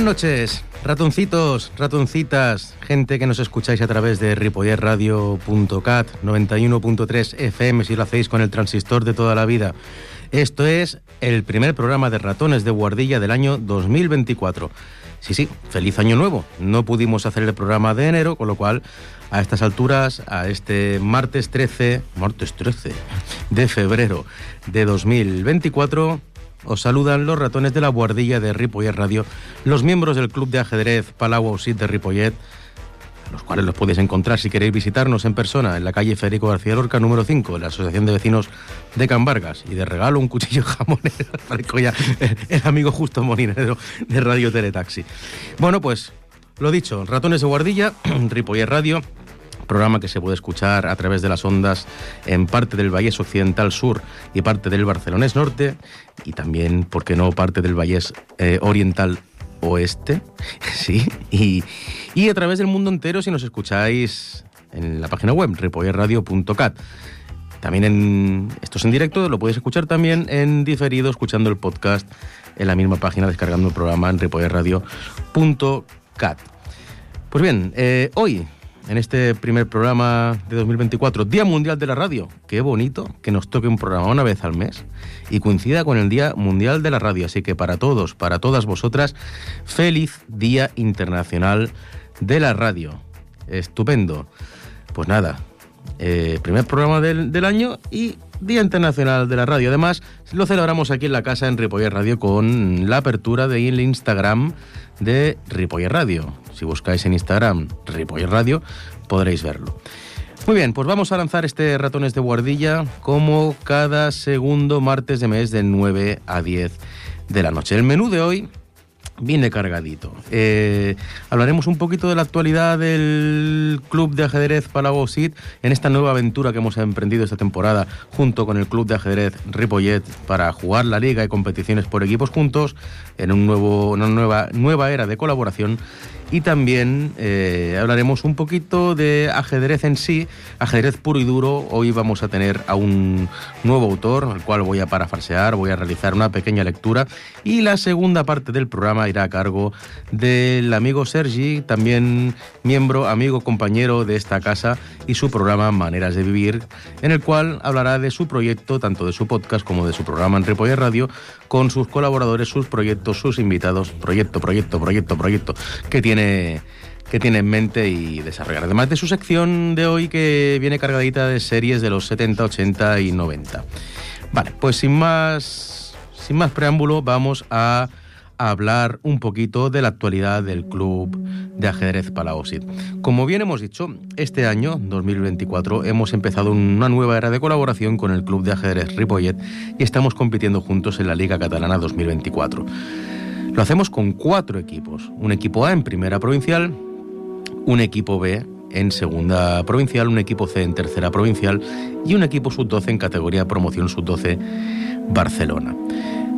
Buenas noches, ratoncitos, ratoncitas, gente que nos escucháis a través de ripollerradio.cat 91.3 FM si lo hacéis con el transistor de toda la vida. Esto es el primer programa de ratones de guardilla del año 2024. Sí, sí, feliz año nuevo. No pudimos hacer el programa de enero, con lo cual a estas alturas, a este martes 13, martes 13 de febrero de 2024, os saludan los ratones de la guardilla de Ripollet Radio, los miembros del Club de Ajedrez Palau Ausit de Ripollet, los cuales los podéis encontrar si queréis visitarnos en persona en la calle Federico García Lorca número 5, en la Asociación de Vecinos de Can Vargas. Y de regalo un cuchillo jamonero, el amigo justo molinero de Radio Teletaxi. Bueno, pues lo dicho, ratones de guardilla, Ripollet Radio, programa que se puede escuchar a través de las ondas en parte del Vallés Occidental Sur y parte del Barcelonés Norte y también, ¿por qué no?, parte del Vallés eh, Oriental Oeste, sí, y, y a través del mundo entero si nos escucháis en la página web ripollerradio.cat. También en esto es en directo, lo podéis escuchar también en diferido escuchando el podcast en la misma página descargando el programa en ripollerradio.cat. Pues bien, eh, hoy en este primer programa de 2024, Día Mundial de la Radio. Qué bonito que nos toque un programa una vez al mes y coincida con el Día Mundial de la Radio. Así que para todos, para todas vosotras, feliz Día Internacional de la Radio. Estupendo. Pues nada, eh, primer programa del, año y Día Internacional de la Radio. Además, lo celebramos aquí en la casa en Ripoller Radio con la apertura del Instagram de Ripoller Radio. Si buscáis en Instagram Ripoller Radio, podréis verlo. Muy bien, pues vamos a lanzar este Ratones de Guardilla como cada segundo martes de mes de 9 a 10 de la noche. El menú de hoy viene cargadito. Eh, hablaremos un poquito de la actualidad del Club de Ajedrez Palau Sit en esta nueva aventura que hemos emprendido esta temporada junto con el Club de Ajedrez Ripollet para jugar la liga y competiciones por equipos juntos en un nuevo, una nueva, nueva era de colaboración y también eh, hablaremos un poquito de ajedrez en sí, ajedrez puro y duro. Hoy vamos a tener a un nuevo autor, al cual voy a parafrasear, voy a realizar una pequeña lectura y la segunda parte del programa irá a cargo del amigo Sergi, también miembro, amigo, compañero de esta casa y su programa Maneras de Vivir, en el cual hablará de su proyecto, tanto de su podcast como de su programa en Ripoller Radio, con sus colaboradores, sus proyectos, sus invitados, proyecto, proyecto, proyecto, proyecto, que tiene que tiene en mente y desarrollar. Además de su sección de hoy que viene cargadita de series de los 70, 80 y 90. Vale, pues sin más, sin más preámbulo vamos a hablar un poquito de la actualidad del Club de Ajedrez Palaosit. Como bien hemos dicho, este año, 2024, hemos empezado una nueva era de colaboración con el Club de Ajedrez Ripollet y estamos compitiendo juntos en la Liga Catalana 2024. Lo hacemos con cuatro equipos. Un equipo A en primera provincial, un equipo B en segunda provincial, un equipo C en tercera provincial y un equipo sub-12 en categoría promoción sub-12 Barcelona.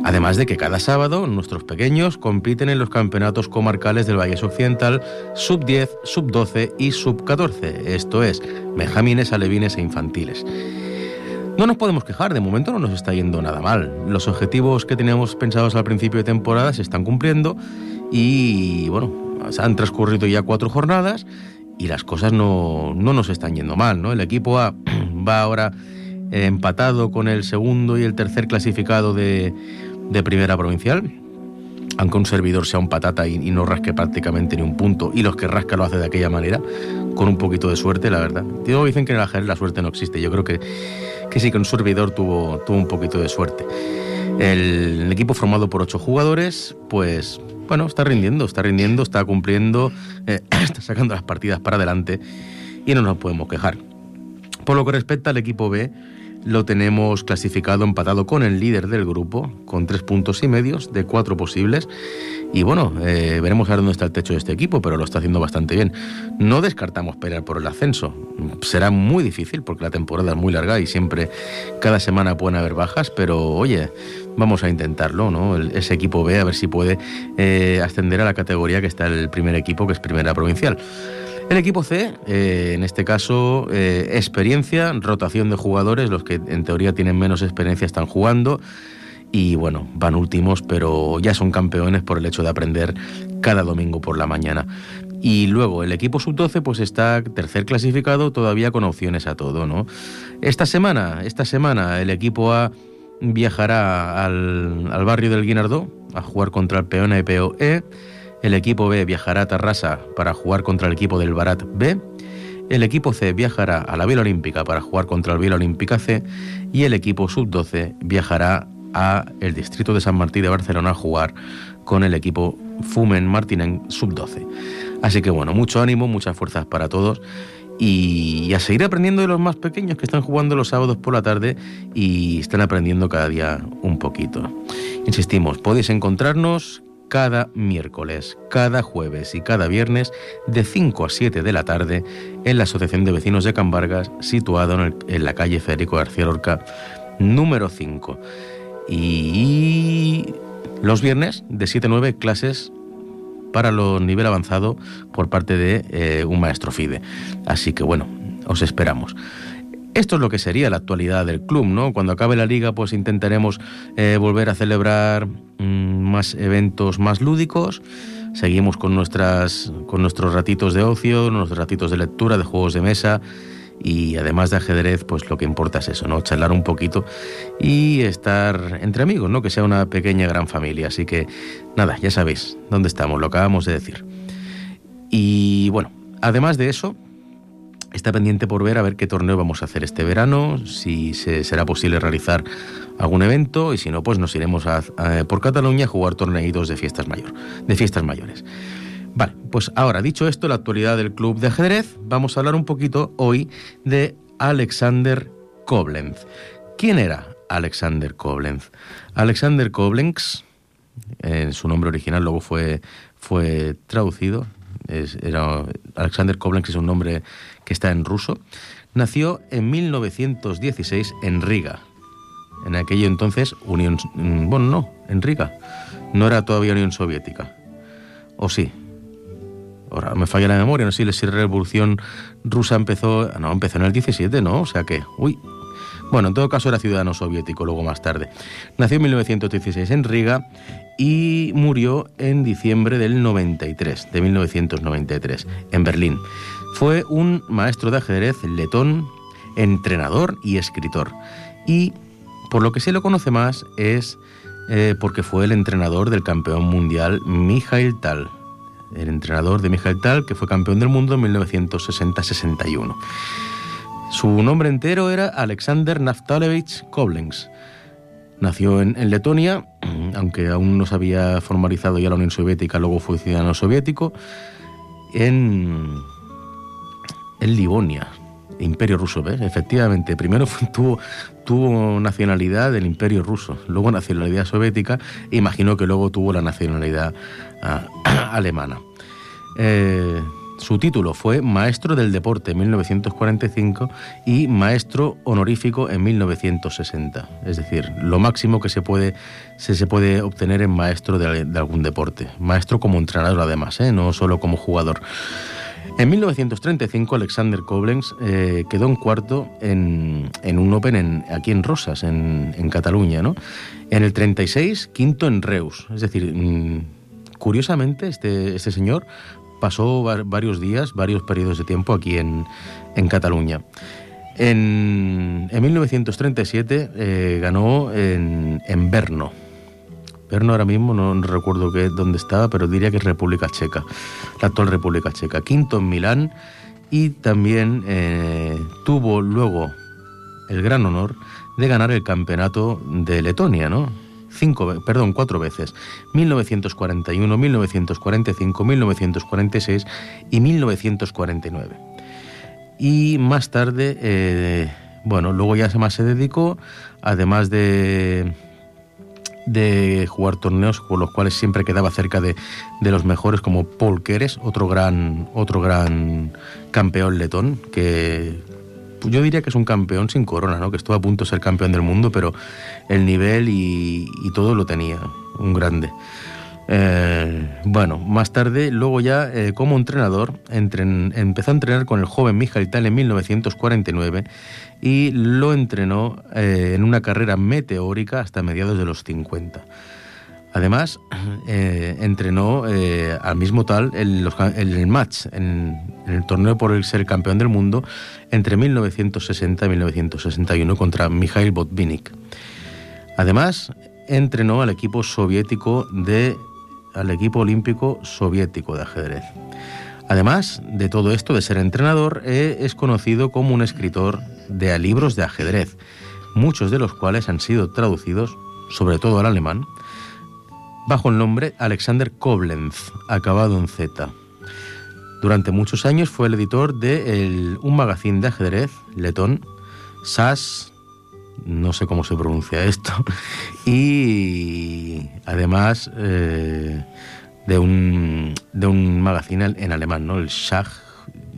Además de que cada sábado nuestros pequeños compiten en los campeonatos comarcales del Valle Occidental sub-10, sub-12 y sub-14, esto es, benjamines, alevines e infantiles. No nos podemos quejar, de momento no nos está yendo nada mal. Los objetivos que teníamos pensados al principio de temporada se están cumpliendo y bueno, han transcurrido ya cuatro jornadas y las cosas no, no nos están yendo mal, ¿no? El equipo A va ahora empatado con el segundo y el tercer clasificado de, de primera provincial. Aunque un servidor sea un patata y, no rasque prácticamente ni un punto, y los que rasca lo hace de aquella manera, con un poquito de suerte, la verdad. Digo, dicen que en el ajedrez la suerte no existe. Yo creo que, que sí que un servidor tuvo, tuvo un poquito de suerte. El, el, equipo formado por ocho jugadores, pues bueno, está rindiendo, está rindiendo, está cumpliendo, eh, está sacando las partidas para adelante y no nos podemos quejar. Por lo que respecta al equipo B, lo tenemos clasificado empatado con el líder del grupo, con tres puntos y medios de cuatro posibles. Y bueno, eh, veremos a ver dónde está el techo de este equipo, pero lo está haciendo bastante bien. No descartamos pelear por el ascenso. Será muy difícil porque la temporada es muy larga y siempre, cada semana pueden haber bajas, pero oye, vamos a intentarlo, ¿no? Ese equipo B, a ver si puede eh, ascender a la categoría que está el primer equipo, que es Primera Provincial. El equipo C, eh, en este caso, eh, experiencia, rotación de jugadores, los que en teoría tienen menos experiencia están jugando y bueno, van últimos, pero ya son campeones por el hecho de aprender cada domingo por la mañana. Y luego el equipo sub-12 pues está tercer clasificado todavía con opciones a todo, ¿no? Esta semana, esta semana el equipo A viajará al, al barrio del Guinardó a jugar contra el Peona y POE. El equipo B viajará a Tarrasa para jugar contra el equipo del Barat B. El equipo C viajará a la Vila Olímpica para jugar contra el Vila Olímpica C. Y el equipo sub-12 viajará a el distrito de San Martí de Barcelona a jugar con el equipo Fumen Martinen sub-12. Así que bueno, mucho ánimo, muchas fuerzas para todos y a seguir aprendiendo de los más pequeños que están jugando los sábados por la tarde y están aprendiendo cada día un poquito. Insistimos, podéis encontrarnos cada miércoles, cada jueves y cada viernes de 5 a 7 de la tarde en la Asociación de Vecinos de Cambargas, situado en, en la calle Federico García Lorca, número 5. Y los viernes de 7 a 9 clases para lo nivel avanzado por parte de eh, un maestro FIDE. Así que bueno, os esperamos. Esto es lo que sería la actualidad del club, ¿no? Cuando acabe la liga, pues intentaremos eh, volver a celebrar mmm, más eventos más lúdicos. Seguimos con nuestras con nuestros ratitos de ocio, nuestros ratitos de lectura, de juegos de mesa y además de ajedrez, pues lo que importa es eso, ¿no? Charlar un poquito y estar entre amigos, ¿no? Que sea una pequeña gran familia. Así que nada, ya sabéis dónde estamos, lo acabamos de decir. Y bueno, además de eso, está pendiente por ver a ver qué torneo vamos a hacer este verano, si se, será posible realizar algún evento y si no, pues nos iremos por Cataluña a jugar torneitos de fiestas mayor, de fiestas mayores. Vale, pues ahora dicho esto, la actualidad del club de ajedrez, vamos a hablar un poquito hoy de Alexander Koblenz. ¿Quién era Alexander Koblenz? Alexander Koblenz, en su nombre original luego fue, fue traducido, era, Alexander Koblenz es un nombre que está en ruso, nació en 1916 en Riga. En aquello entonces, Unión... Bueno, no, en Riga. No era todavía Unión Soviética. ¿O sí? Ahora me falla la memoria, no sé si la revolución rusa empezó... No, empezó en el 17, ¿no? O sea que... Uy, bueno, en todo caso era ciudadano soviético luego más tarde. Nació en 1916 en Riga y murió en diciembre del 93, de 1993, en Berlín. Fue un maestro de ajedrez letón, entrenador y escritor. Y por lo que se lo conoce más es eh, porque fue el entrenador del campeón mundial Mikhail Tal. El entrenador de Mikhail Tal, que fue campeón del mundo en 1960-61. Su nombre entero era Alexander Naftalevich Koblenz. Nació en, Letonia, aunque aún no se había formalizado ya la Unión Soviética, luego fue ciudadano soviético, en en Livonia, Imperio Ruso, ¿ves? Efectivamente, primero tuvo, nacionalidad del Imperio Ruso, luego nacionalidad soviética, imagino que luego tuvo la nacionalidad uh, alemana. Eh, Su título fue Maestro del Deporte en 1945 y Maestro Honorífico en 1960. Es decir, lo máximo que se puede, se, se puede obtener en maestro de, algún deporte. Maestro como entrenador además, ¿eh? no solo como jugador. En 1935 Alexander Koblenz eh, quedó en cuarto en, en un Open en- aquí en Rosas, en, en Cataluña. ¿no? En el 36, quinto en Reus. Es decir, mm, curiosamente, este, este señor pasó va- varios días, varios periodos de tiempo aquí en, en Cataluña. En, en 1937 eh, ganó en, en Brno. Brno ahora mismo no recuerdo qué, dónde estaba, pero diría que es República Checa, la actual República Checa. Quinto en Milán y también eh, tuvo luego el gran honor de ganar el campeonato de Letonia, ¿no? Cinco, perdón, cuatro veces. 1941, 1945, 1946 y 1949. Y más tarde, eh, bueno, luego ya más se dedicó, además de, de jugar torneos con los cuales siempre quedaba cerca de, de los mejores, como Paul Keres, otro gran, otro gran campeón letón, que yo diría que es un campeón sin corona, ¿no? que estuvo a punto de ser campeón del mundo, pero el nivel y, todo lo tenía, un grande. Eh, bueno, más tarde, luego ya eh, como entrenador, entren- empezó a entrenar con el joven Mijail Tal en 1949 y lo entrenó eh, en una carrera meteórica hasta mediados de los 50. Además, eh, entrenó eh, al mismo tal en, los ca- en el match, en, en el torneo por el ser campeón del mundo entre 1960 y 1961 contra Mikhail Botvinnik. Además, entrenó al equipo soviético de al equipo olímpico soviético de ajedrez. Además de todo esto de ser entrenador, eh, es conocido como un escritor de libros de ajedrez, muchos de los cuales han sido traducidos, sobre todo al alemán, bajo el nombre Alexander Koblenz, acabado en Z. Durante muchos años fue el editor de un magazine de ajedrez letón, SAS, no sé cómo se pronuncia esto, y además eh, de, un, de un magazine en alemán, ¿no? el Schach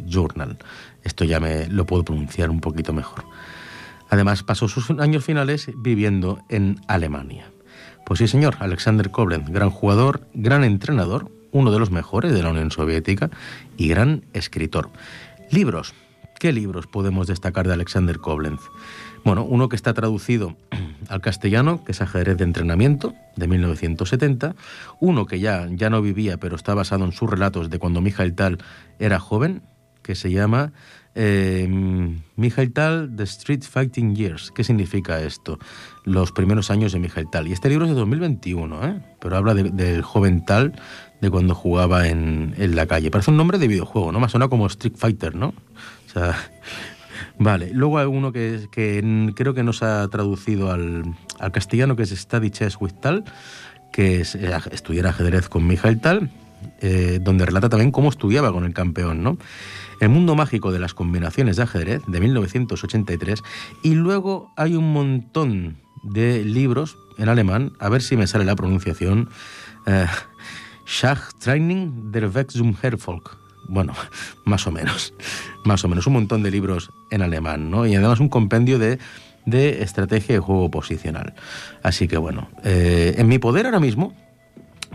Journal. Esto ya me lo puedo pronunciar un poquito mejor. Además, pasó sus años finales viviendo en Alemania. Pues sí, señor, Alexander Koblenz, gran jugador, gran entrenador, uno de los mejores de la Unión Soviética y gran escritor. Libros. ¿Qué libros podemos destacar de Alexander Koblenz? Bueno, uno que está traducido al castellano, que es Ajedrez de Entrenamiento, de 1970. Uno que ya, ya no vivía, pero está basado en sus relatos de cuando Mijail Tal era joven, que se llama eh, Mijail Tal, The Street Fighting Years. ¿Qué significa esto? Los primeros años de Mijail Tal. Y este libro es de 2021, ¿eh? pero habla de- del joven Tal, de cuando jugaba en, en la calle. Parece un nombre de videojuego, ¿no? Me suena como Street Fighter, ¿no? Vale, luego hay uno que, creo que nos ha traducido al, castellano, que es Study Chess with Tal, que es eh, estudiar ajedrez con Mijail Tal, eh, donde relata también cómo estudiaba con el campeón, ¿no? El mundo mágico de las combinaciones de ajedrez, de 1983, y luego hay un montón de libros en alemán, a ver si me sale la pronunciación, eh, Schachtraining der Weg. Bueno, más o menos, más o menos, un montón de libros en alemán, ¿no? Y además un compendio de, de estrategia de juego posicional. Así que bueno, eh, en mi poder ahora mismo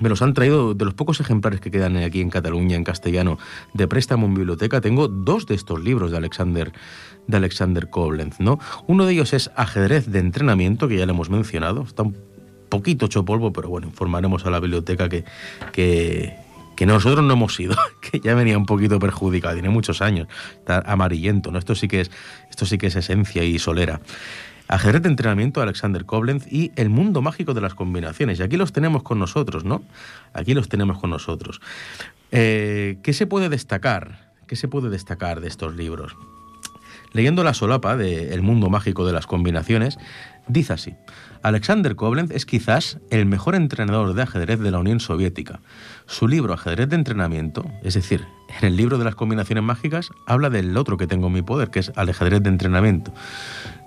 me los han traído de los pocos ejemplares que quedan aquí en Cataluña en castellano de préstamo en biblioteca. Tengo dos de estos libros de Alexander de Alexander Koblenz, ¿no? Uno de ellos es Ajedrez de entrenamiento, que ya lo hemos mencionado. Está un poquito hecho polvo, pero bueno, informaremos a la biblioteca que, que, que nosotros no hemos ido, que ya venía un poquito perjudicado, tiene muchos años, está amarillento, ¿no? Esto sí que es, esto sí que es esencia y solera. Ajedrez de entrenamiento, Alexander Koblenz y El mundo mágico de las combinaciones. Y aquí los tenemos con nosotros, ¿no? Aquí los tenemos con nosotros. Eh, ¿Qué se puede destacar? ¿Qué se puede destacar de estos libros? Leyendo la solapa de El mundo mágico de las combinaciones, dice así: Alexander Koblenz es quizás el mejor entrenador de ajedrez de la Unión Soviética. Su libro Ajedrez de entrenamiento, es decir, en el libro de las combinaciones mágicas, habla del otro que tengo en mi poder, que es al ajedrez de entrenamiento.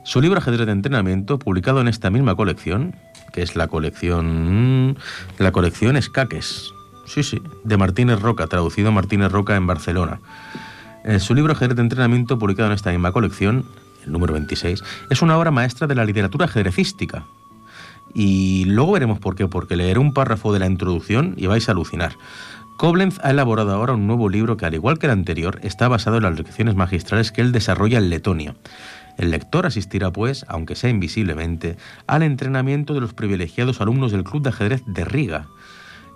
Su libro Ajedrez de entrenamiento, publicado en esta misma colección, que es la colección la colección Escaques, Sí, sí, de Martínez Roca, traducido Martínez Roca en Barcelona. Eh, su libro Ajedrez de entrenamiento, publicado en esta misma colección, el número 26, es una obra maestra de la literatura ajedrecística. Y luego veremos por qué, porque leeré un párrafo de la introducción y vais a alucinar. Koblenz ha elaborado ahora un nuevo libro que, al igual que el anterior, está basado en las lecciones magistrales que él desarrolla en Letonia. El lector asistirá, pues, aunque sea invisiblemente, al entrenamiento de los privilegiados alumnos del Club de Ajedrez de Riga.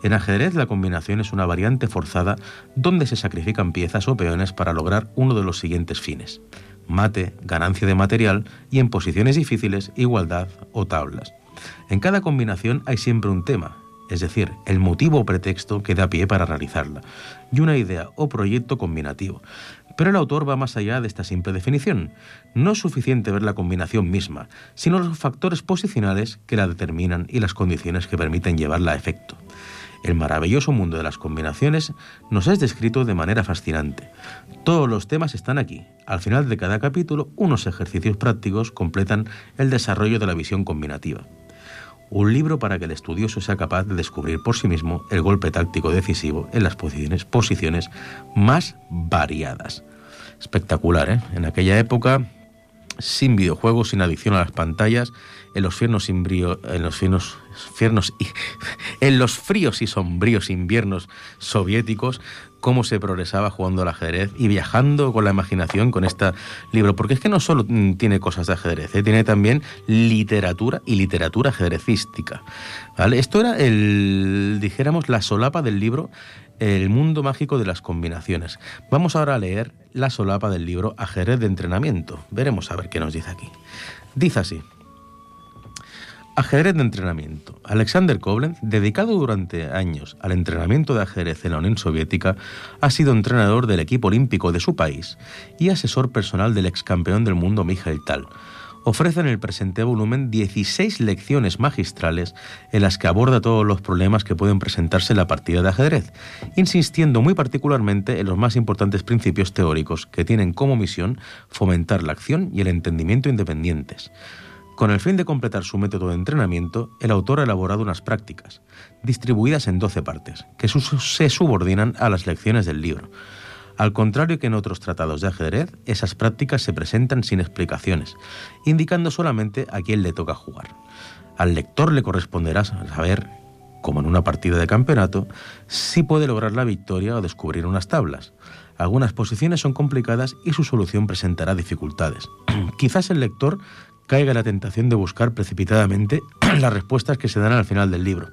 En ajedrez la combinación es una variante forzada donde se sacrifican piezas o peones para lograr uno de los siguientes fines. Mate, ganancia de material y en posiciones difíciles, igualdad o tablas. En cada combinación hay siempre un tema, es decir, el motivo o pretexto que da pie para realizarla, y una idea o proyecto combinativo. Pero el autor va más allá de esta simple definición. No es suficiente ver la combinación misma, sino los factores posicionales que la determinan y las condiciones que permiten llevarla a efecto. El maravilloso mundo de las combinaciones nos es descrito de manera fascinante. Todos los temas están aquí. Al final de cada capítulo, unos ejercicios prácticos completan el desarrollo de la visión combinativa. Un libro para que el estudioso sea capaz de descubrir por sí mismo el golpe táctico decisivo en las posiciones, posiciones más variadas. Espectacular, ¿eh? En aquella época, sin videojuegos, sin adicción a las pantallas, en los fiernos, imbrío, en los fiernos, fiernos y, en los fríos y sombríos inviernos soviéticos, cómo se progresaba jugando al ajedrez y viajando con la imaginación con este libro, porque es que no solo mm, tiene cosas de ajedrez, ¿eh? tiene también literatura y literatura ajedrecística. ¿vale? Esto era el, dijéramos, la solapa del libro El mundo mágico de las combinaciones. Vamos ahora a leer la solapa del libro Ajedrez de entrenamiento. Veremos a ver qué nos dice aquí. Dice así. Ajedrez de entrenamiento. Alexander Koblenz, dedicado durante años al entrenamiento de ajedrez en la Unión Soviética, ha sido entrenador del equipo olímpico de su país y asesor personal del ex campeón del mundo Mikhail Tal. Ofrece en el presente volumen 16 lecciones magistrales en las que aborda todos los problemas que pueden presentarse en la partida de ajedrez, insistiendo muy particularmente en los más importantes principios teóricos que tienen como misión fomentar la acción y el entendimiento independientes. Con el fin de completar su método de entrenamiento, el autor ha elaborado unas prácticas, distribuidas en 12 partes, que se subordinan a las lecciones del libro. Al contrario que en otros tratados de ajedrez, esas prácticas se presentan sin explicaciones, indicando solamente a quién le toca jugar. Al lector le corresponderá saber, como en una partida de campeonato, si puede lograr la victoria o descubrir unas tablas. Algunas posiciones son complicadas y su solución presentará dificultades. Quizás el lector caiga la tentación de buscar precipitadamente las respuestas que se dan al final del libro.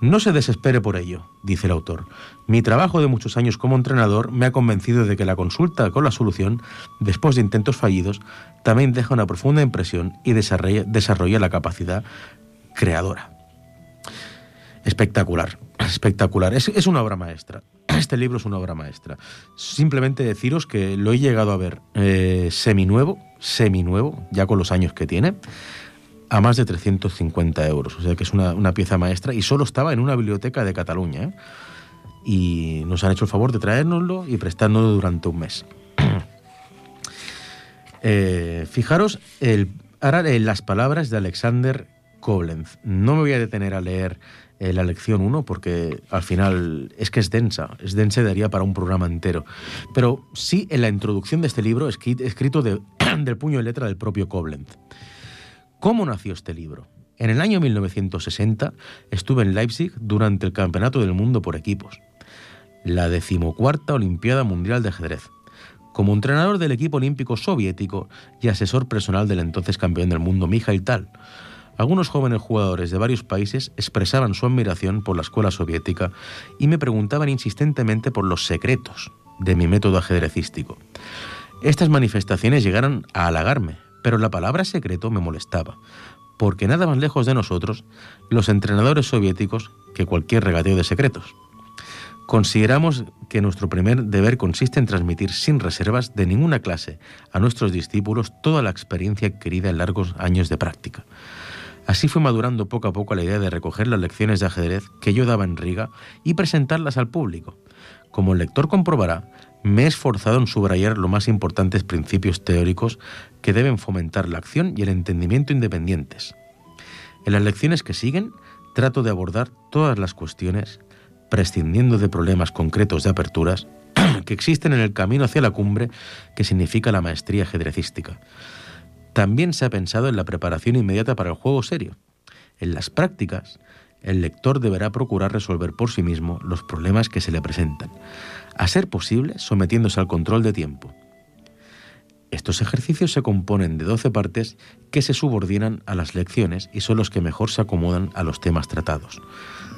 No se desespere por ello, dice el autor. Mi trabajo de muchos años como entrenador me ha convencido de que la consulta con la solución, después de intentos fallidos, también deja una profunda impresión y desarrolla, la capacidad creadora. Espectacular, espectacular. Es, una obra maestra. Este libro es una obra maestra. Simplemente deciros que lo he llegado a ver eh, seminuevo, seminuevo, ya con los años que tiene, a más de 350 euros. O sea que es una, pieza maestra y solo estaba en una biblioteca de Cataluña. ¿eh? Y nos han hecho el favor de traérnoslo y prestárnoslo durante un mes. eh, fijaros el, ahora en las palabras de Alexander Koblenz. No me voy a detener a leer eh, la lección 1 porque al final es que es densa, es densa y daría para un programa entero. Pero sí en la introducción de este libro, escrito de, del puño y letra del propio Koblenz. ¿Cómo nació este libro? En el año 1960 estuve en Leipzig durante el Campeonato del Mundo por equipos, la decimocuarta Olimpiada Mundial de Ajedrez, como entrenador del equipo olímpico soviético y asesor personal del entonces campeón del mundo Mikhail Tal. Algunos jóvenes jugadores de varios países expresaban su admiración por la escuela soviética y me preguntaban insistentemente por los secretos de mi método ajedrecístico. Estas manifestaciones llegaron a halagarme, pero la palabra secreto me molestaba, porque nada más lejos de nosotros, los entrenadores soviéticos, que cualquier regateo de secretos. Consideramos que nuestro primer deber consiste en transmitir sin reservas de ninguna clase a nuestros discípulos toda la experiencia adquirida en largos años de práctica. Así fue madurando poco a poco la idea de recoger las lecciones de ajedrez que yo daba en Riga y presentarlas al público. Como el lector comprobará, me he esforzado en subrayar los más importantes principios teóricos que deben fomentar la acción y el entendimiento independientes. En las lecciones que siguen, trato de abordar todas las cuestiones prescindiendo de problemas concretos de aperturas que existen en el camino hacia la cumbre que significa la maestría ajedrecística. También se ha pensado en la preparación inmediata para el juego serio. En las prácticas, el lector deberá procurar resolver por sí mismo los problemas que se le presentan, a ser posible sometiéndose al control de tiempo. Estos ejercicios se componen de 12 partes que se subordinan a las lecciones y son los que mejor se acomodan a los temas tratados.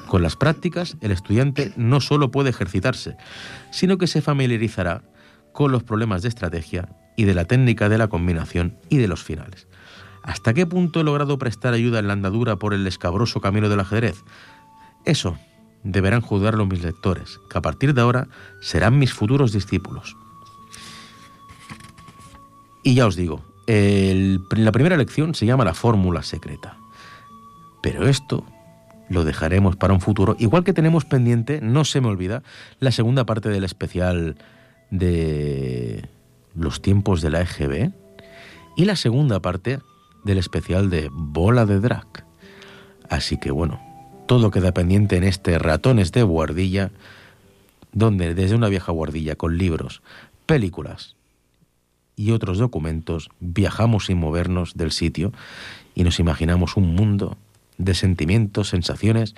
Con las prácticas, el estudiante no solo puede ejercitarse, sino que se familiarizará con los problemas de estrategia y de la técnica de la combinación y de los finales. ¿Hasta qué punto he logrado prestar ayuda en la andadura por el escabroso camino del ajedrez? Eso deberán juzgarlo mis lectores, que a partir de ahora serán mis futuros discípulos. Y ya os digo, la primera lección se llama la fórmula secreta. Pero esto lo dejaremos para un futuro. Igual que tenemos pendiente, no se me olvida, la segunda parte del especial de los tiempos de la EGB y la segunda parte del especial de Bola de Drag. Así que bueno, todo queda pendiente en este Ratones de Guardilla, donde desde una vieja guardilla con libros, películas y otros documentos viajamos sin movernos del sitio y nos imaginamos un mundo de sentimientos, sensaciones,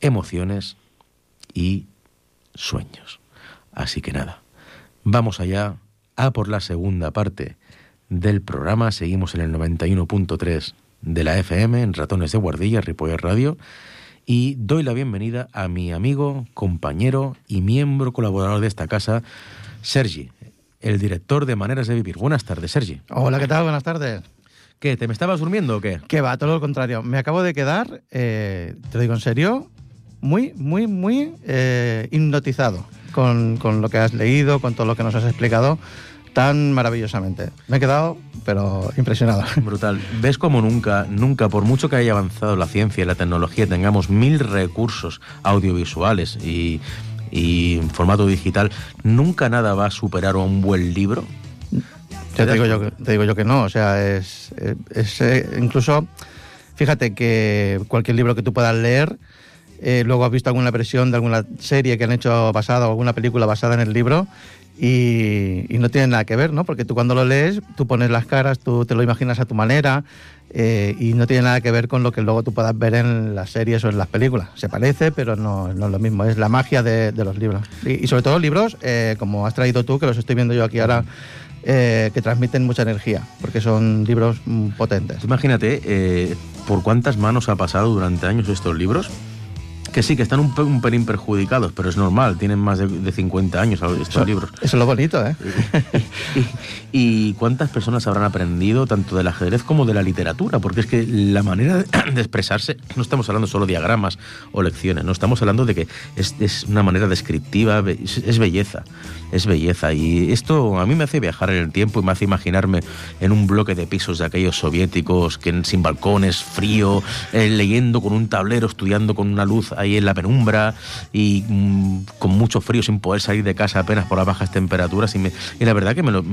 emociones y sueños. Así que nada, vamos allá a por la segunda parte del programa. Seguimos en el 91.3 de la FM, en Ratones de Guardilla, Ripoller Radio. Y doy la bienvenida a mi amigo, compañero y miembro colaborador de esta casa, Sergi, el director de Maneras de Vivir. Buenas tardes, Sergi. Hola, ¿qué tal? Buenas tardes. ¿Qué? ¿Te me estabas durmiendo o qué? ¿Qué va? Todo lo contrario. Me acabo de quedar, eh, te lo digo en serio, muy, muy, muy eh, hipnotizado con, con lo que has leído, con todo lo que nos has explicado tan maravillosamente. Me he quedado, pero impresionado. Brutal. ¿Ves como nunca, nunca, por mucho que haya avanzado la ciencia y la tecnología, tengamos mil recursos audiovisuales y, y en formato digital, nunca nada va a superar a un buen libro? Te digo, yo, que- te digo yo que no, o sea, es, es, eh, incluso, fíjate que cualquier libro que tú puedas leer, eh, luego has visto alguna versión de alguna serie que han hecho basada o alguna película basada en el libro y, no tiene nada que ver, ¿no? Porque tú cuando lo lees, tú pones las caras, tú te lo imaginas a tu manera eh, y no tiene nada que ver con lo que luego tú puedas ver en las series o en las películas. Se parece, pero no, es lo mismo, es la magia de, los libros. Y, sobre todo libros, eh, como has traído tú, que los estoy viendo yo aquí ahora, eh, que transmiten mucha energía, porque son libros mm, potentes. Imagínate por cuántas manos ha pasado durante años estos libros. Que sí, que están un, un pelín perjudicados, pero es normal, tienen más de, de 50 años estos Eso, libros. eso es lo bonito, ¿eh? y, y cuántas personas habrán aprendido tanto del ajedrez como de la literatura? Porque es que la manera de, de expresarse, no estamos hablando solo de diagramas o lecciones, no estamos hablando de que es, es una manera descriptiva, es belleza, es belleza. Y esto a mí me hace viajar en el tiempo y me hace imaginarme en un bloque de pisos de aquellos soviéticos, que sin balcones, frío, eh, leyendo con un tablero, estudiando con una luz ahí en la penumbra y mm, con mucho frío sin poder salir de casa apenas por las bajas temperaturas. Y, me- y la verdad que me lo, mm,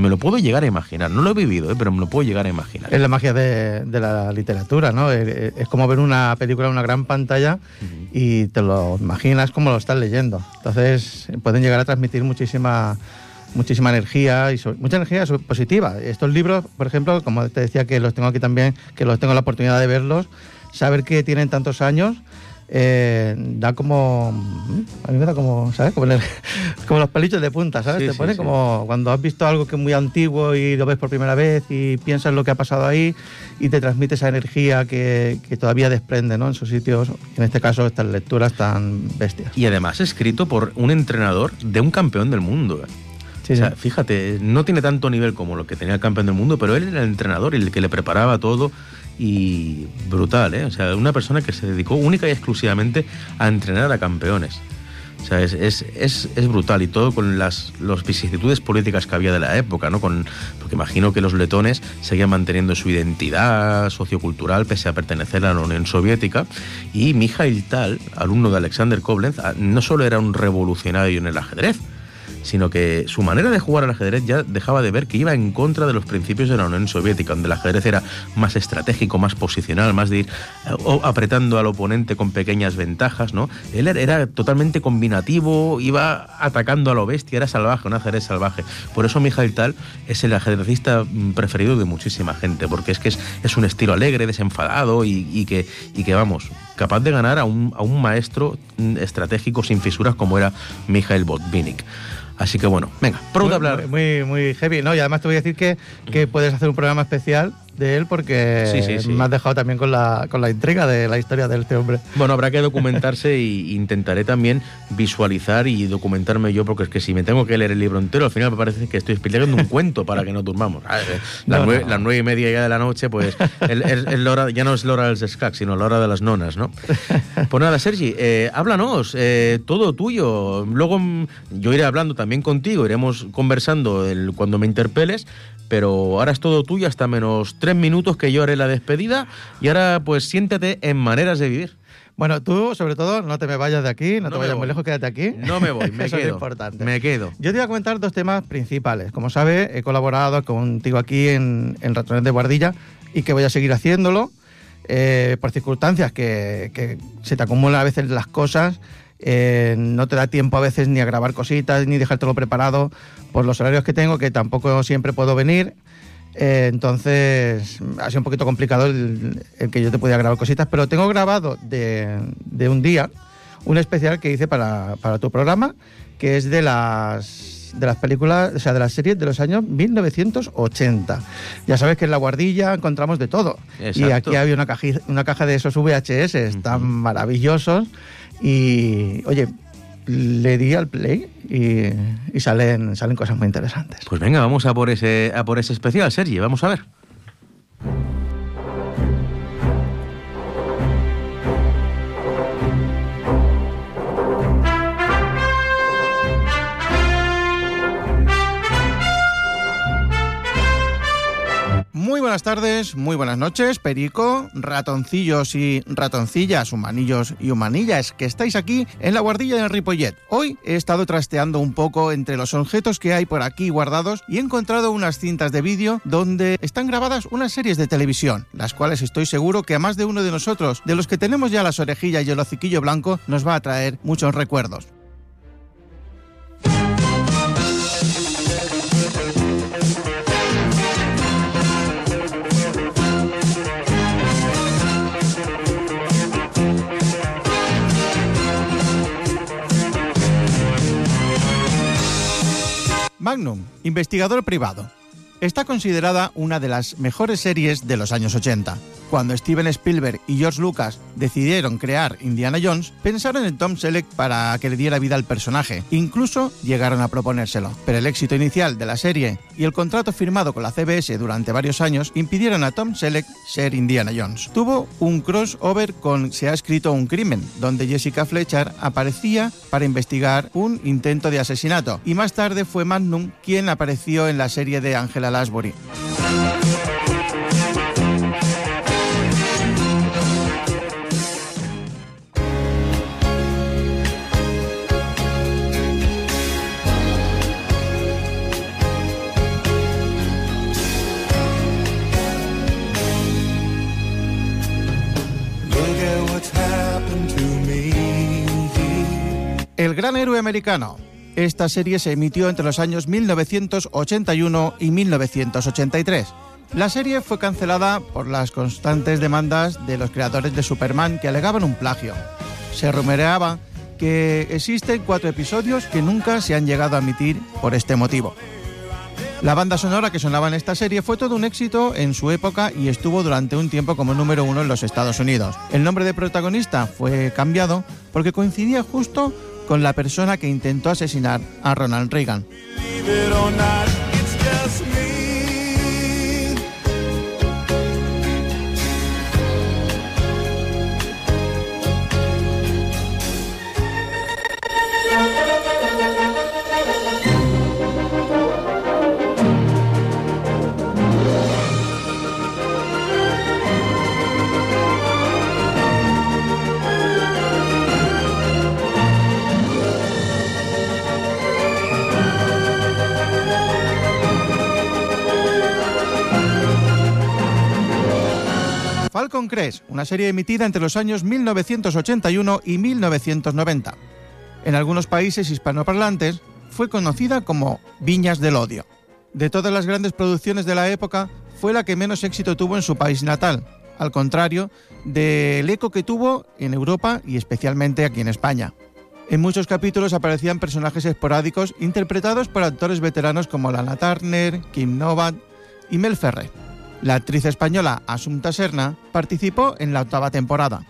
me lo puedo llegar a imaginar. No lo he vivido, eh, pero me lo puedo llegar a imaginar. Es la magia de, de la literatura, ¿no? Es como ver una película en una gran pantalla y te lo imaginas como lo estás leyendo. Entonces pueden llegar a transmitir muchísima muchísima energía y so- mucha energía positiva. Estos libros, por ejemplo, como te decía que los tengo aquí también, que los tengo la oportunidad de verlos, saber que tienen tantos años eh, da como a mí me da como sabes como, el- como los pelitos de punta sabes Sí, te sí, pone sí. como cuando has visto algo que es muy antiguo y lo ves por primera vez y piensas lo que ha pasado ahí y te transmite esa energía que, que todavía desprende ¿no? en sus sitios en este caso estas lecturas tan bestias Y además escrito por un entrenador de un campeón del mundo. eh. Sí, o sea, fíjate, no tiene tanto nivel como lo que tenía el campeón del mundo, pero él era el entrenador y el que le preparaba todo y brutal, ¿eh? O sea, una persona que se dedicó única y exclusivamente a entrenar a campeones. O sea, es, es, es, brutal y todo con las los vicisitudes políticas que había de la época, ¿no? Con, porque imagino que los letones seguían manteniendo su identidad sociocultural pese a pertenecer a la Unión Soviética. Y Mikhail Tal, alumno de Alexander Koblenz, ah, no solo era un revolucionario en el ajedrez, sino que su manera de jugar al ajedrez ya dejaba de ver que iba en contra de los principios de la Unión Soviética, donde el ajedrez era más estratégico, más posicional, más de ir eh, apretando al oponente con pequeñas ventajas, ¿no? Él era, era totalmente combinativo, iba atacando a lo bestia, era salvaje, un ajedrez salvaje. Por eso Mikhail Tal es el ajedrecista mm, preferido de muchísima gente, porque es que es, un estilo alegre, desenfadado y, que, y vamos, capaz de ganar a un, a un maestro mm, estratégico sin fisuras como era Mikhail Botvinnik. Así que bueno, venga, pronto a Muy- hablar. Muy, muy heavy, ¿no? Y además te voy a decir que, que puedes hacer un programa especial de él porque Sí, sí, sí. me has dejado también con la, con la intriga de la historia de este hombre. Bueno, habrá que documentarse y intentaré también visualizar y documentarme yo, porque es que si me tengo que leer el libro entero, al final me parece que estoy explicando un cuento para que no durmamos. Las, No, nueve, no. las nueve y media ya de la noche, pues el- el- el hora- ya no es la hora del sescac, sino la hora de las nonas, ¿no? Pues nada, Sergi, eh, háblanos, eh, todo tuyo. Luego mm, yo iré hablando también contigo, iremos conversando el- cuando me interpeles, pero ahora es todo tuyo hasta menos tres minutos que yo haré la despedida y ahora pues siéntate en maneras de vivir. Bueno, tú, sobre todo, no te me vayas de aquí, no, No te vayas voy. muy lejos, quédate aquí. No me voy, me Eso quedo. es importante. Me quedo. Yo te voy a comentar dos temas principales. Como sabes, he colaborado contigo aquí en, en Ratones de Guardilla y que voy a seguir haciéndolo eh, por circunstancias que, que se te acumulan a veces las cosas. Eh, no te da tiempo a veces ni a grabar cositas ni dejártelo preparado por los horarios que tengo, que tampoco siempre puedo venir. Eh, entonces ha sido un poquito complicado el, el que yo te pudiera grabar cositas, pero tengo grabado de, de un día un especial que hice para, para tu programa, que es de las de las películas, o sea, de las series de los años 1980. Ya sabes que en La Guardilla encontramos de todo. Y Exacto. aquí había una, caji- una caja de esos VHS tan maravillosos y, oye, le di al play y, y salen, salen cosas muy interesantes. Pues venga, vamos a por ese, a por ese especial, Sergi, vamos a ver. Muy buenas tardes, muy buenas noches, Perico, ratoncillos y ratoncillas, humanillos y humanillas que estáis aquí en la guardilla del Ripollet. Hoy he estado trasteando un poco entre los objetos que hay por aquí guardados y he encontrado unas cintas de vídeo donde están grabadas unas series de televisión, las cuales estoy seguro que a más de uno de nosotros, de los que tenemos ya las orejillas y el hociquillo blanco, nos va a traer muchos recuerdos. Magnum, investigador privado. Está considerada una de las mejores series de los años 80. Cuando Steven Spielberg y George Lucas decidieron crear Indiana Jones, pensaron en Tom Selleck para que le diera vida al personaje. Incluso llegaron a proponérselo. Pero el éxito inicial de la serie y el contrato firmado con la CBS durante varios años impidieron a Tom Selleck ser Indiana Jones. Tuvo un crossover con Se ha escrito un crimen, donde Jessica Fletcher aparecía para investigar un intento de asesinato. Y más tarde fue Magnum quien apareció en la serie de Angela Lansbury. To me. El gran héroe americano. Esta serie se emitió entre los años 1981 y 1983. La serie fue cancelada por las constantes demandas de los creadores de Superman que alegaban un plagio. Se rumoreaba que existen cuatro episodios que nunca se han llegado a emitir por este motivo. La banda sonora que sonaba en esta serie fue todo un éxito en su época y estuvo durante un tiempo como número uno en los Estados Unidos. El nombre de protagonista fue cambiado porque coincidía justo con la persona que intentó asesinar a Ronald Reagan. Una serie emitida entre los años 1981 y 1990. En algunos países hispanoparlantes fue conocida como Viñas del Odio. De todas las grandes producciones de la época, fue la que menos éxito tuvo en su país natal, al contrario del eco que tuvo en Europa y especialmente aquí en España. En muchos capítulos aparecían personajes esporádicos interpretados por actores veteranos como Lana Turner, Kim Novak y Mel Ferrer. La actriz española Asunta Serna participó en la octava temporada.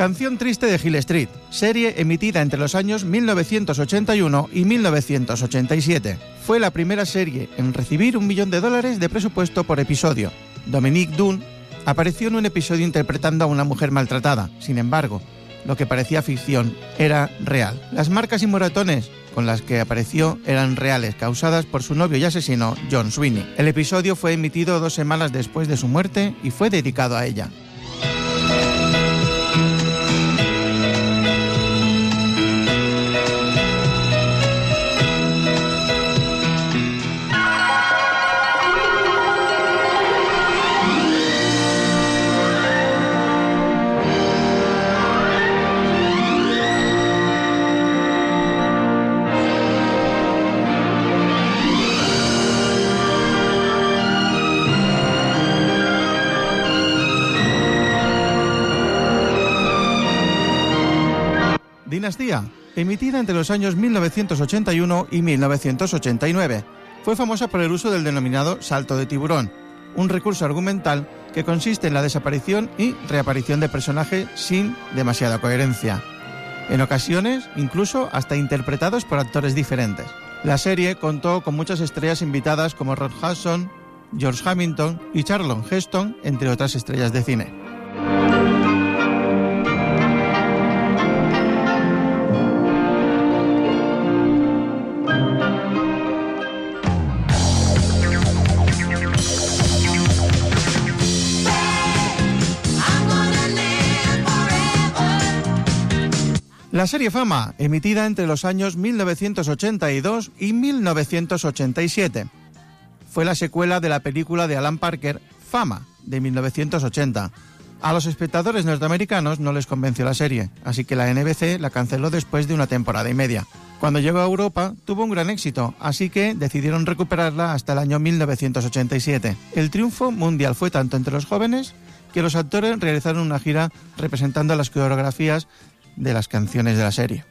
Canción triste de Hill Street, serie emitida entre los años 1981 y 1987. Fue la primera serie en recibir un millón de dólares de presupuesto por episodio. Dominique Dunn apareció en un episodio interpretando a una mujer maltratada. Sin embargo, lo que parecía ficción era real. Las marcas y moratones con las que apareció eran reales, causadas por su novio y asesino John Sweeney. El episodio fue emitido dos semanas después de su muerte y fue dedicado a ella. Emitida entre los años 1981 y 1989. Fue famosa por el uso del denominado salto de tiburón, un recurso argumental que consiste en la desaparición y reaparición de personajes sin demasiada coherencia. En ocasiones, incluso hasta interpretados por actores diferentes. La serie contó con muchas estrellas invitadas como Rod Hudson, George Hamilton y Charlton Heston, entre otras estrellas de cine. La serie Fama, emitida entre los años 1982 y 1987. Fue la secuela de la película de Alan Parker, Fama, de 1980. A los espectadores norteamericanos no les convenció la serie, así que la NBC la canceló después de una temporada y media. Cuando llegó a Europa tuvo un gran éxito, así que decidieron recuperarla hasta el año 1987. El triunfo mundial fue tanto entre los jóvenes que los actores realizaron una gira representando las coreografías de las canciones de la serie.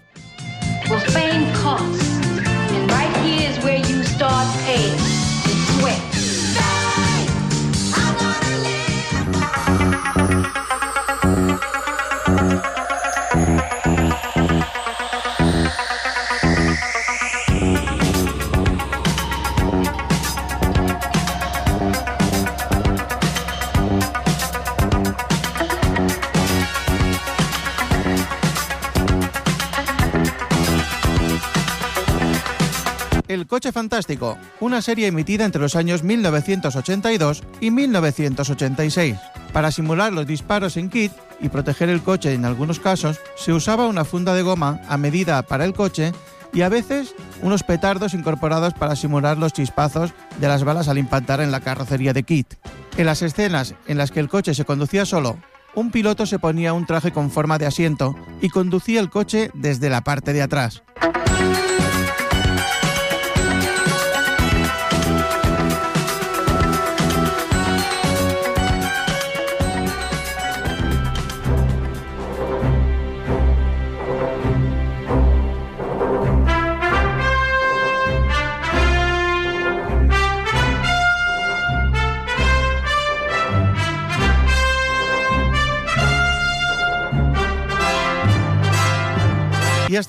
El coche fantástico, una serie emitida entre los años 1982 y 1986. Para simular los disparos en kit y proteger el coche en algunos casos, se usaba una funda de goma a medida para el coche y a veces unos petardos incorporados para simular los chispazos de las balas al impactar en la carrocería de kit. En las escenas en las que el coche se conducía solo, un piloto se ponía un traje con forma de asiento y conducía el coche desde la parte de atrás.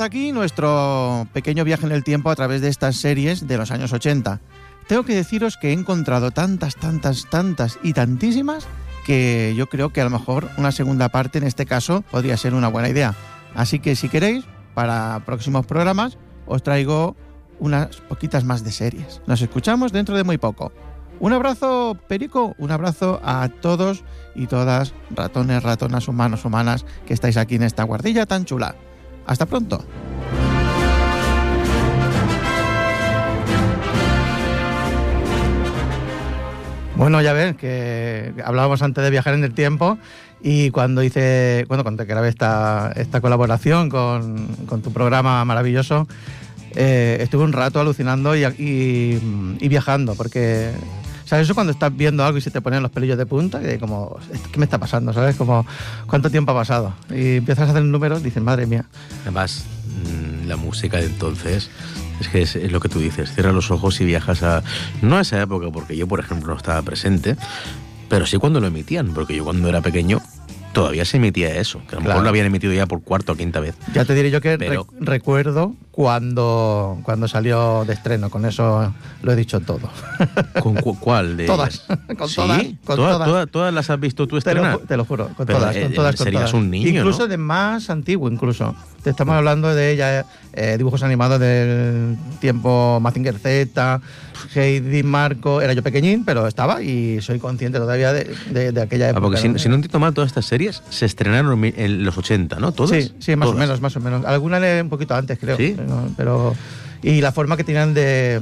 Hasta aquí nuestro pequeño viaje en el tiempo a través de estas series de los años 80. Tengo que deciros que he encontrado tantas, tantas, tantas y tantísimas que yo creo que a lo mejor una segunda parte en este caso podría ser una buena idea. Así que si queréis, para próximos programas os traigo unas poquitas más de series. Nos escuchamos dentro de muy poco. Un abrazo, Perico, un abrazo a todos y todas, ratones, ratonas, humanos, humanas, que estáis aquí en esta guardilla tan chula. Hasta pronto. Bueno, ya ves que hablábamos antes de viajar en el tiempo y cuando hice, bueno, cuando grabé esta, esta colaboración con, con tu programa maravilloso, eh, estuve un rato alucinando y, y- y viajando, porque, ¿sabes eso cuando estás viendo algo y se te ponen los pelillos de punta? Y como, ¿qué me está pasando? ¿Sabes? Como, ¿cuánto tiempo ha pasado? Y empiezas a hacer números, dices, madre mía. Además, mm, la música de entonces es que es, es lo que tú dices. Cierras los ojos y viajas a. No a esa época, porque yo, por ejemplo, no estaba presente, pero sí cuando lo emitían, porque yo cuando era pequeño todavía se emitía eso, que a lo mejor Claro. lo habían emitido ya por cuarta o quinta vez. Ya te diré yo que Pero- re- recuerdo cuando, cuando salió de estreno, con eso lo he dicho todo. ¿Con cu- cuál de Todas, con ¿Sí? todas, con ¿Todas, todas. todas- todas las has visto tú Te lo, estrenar? te lo juro, con Pero, todas, eh, con todas, con serías todas. un niño, Incluso ¿no? de más antiguo, incluso. Te estamos hablando de ella, eh, dibujos animados del tiempo Mazinger Z, Heidi Marco. Era yo pequeñín, pero estaba y soy consciente todavía de, de- de aquella Ah, época. porque si, ¿no? si no entiendo mal, todas estas series se estrenaron en los 80, ¿no? ¿Todas? Sí, sí, más o menos, más o menos. Algunas un poquito antes, creo. ¿Sí? Pero, pero- y la forma que tenían de,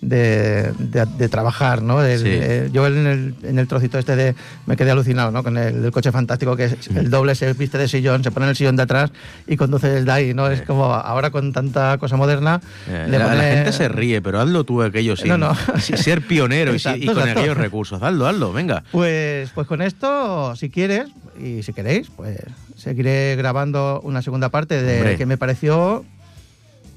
de, de- de trabajar, ¿no? El- Sí. eh, yo en el, en el trocito este de me quedé alucinado, ¿no? Con el, coche fantástico que es- el doble se viste de sillón, se pone en el sillón de atrás y conduce desde ahí, ¿no? Es como ahora con tanta cosa moderna. Eh, le la, gente se ríe, pero hazlo tú aquello sin, No, no. sin ser pionero y, con exacto. aquellos recursos. Hazlo, hazlo, venga. Pues, pues con esto, si quieres y si queréis, pues seguiré grabando una segunda parte de Hombre. que me pareció